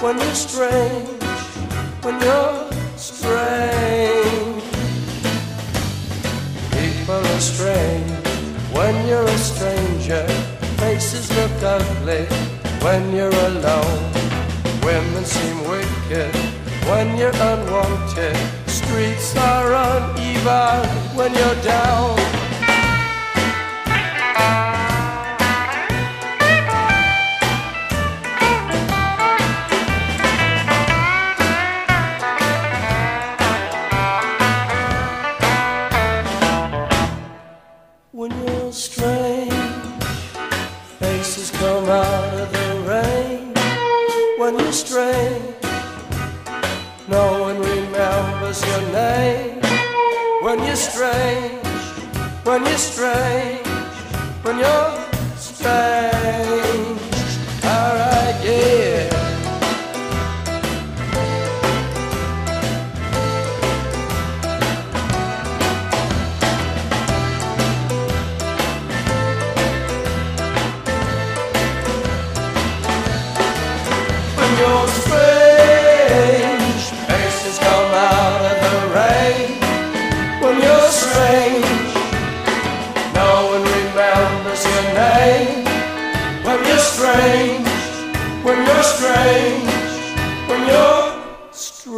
when you're strange, when you're strange. People are strange when you're a stranger. Faces look ugly when you're alone. Women seem wicked when you're unwanted. Streets are uneven when you're down. Strange, faces come out of the rain. When you're strange, no one remembers your name. When you're strange, when you're strange, You're strange, faces come out of the rain. When you're strange, no one remembers your name. When you're strange, when you're strange, when you're strange.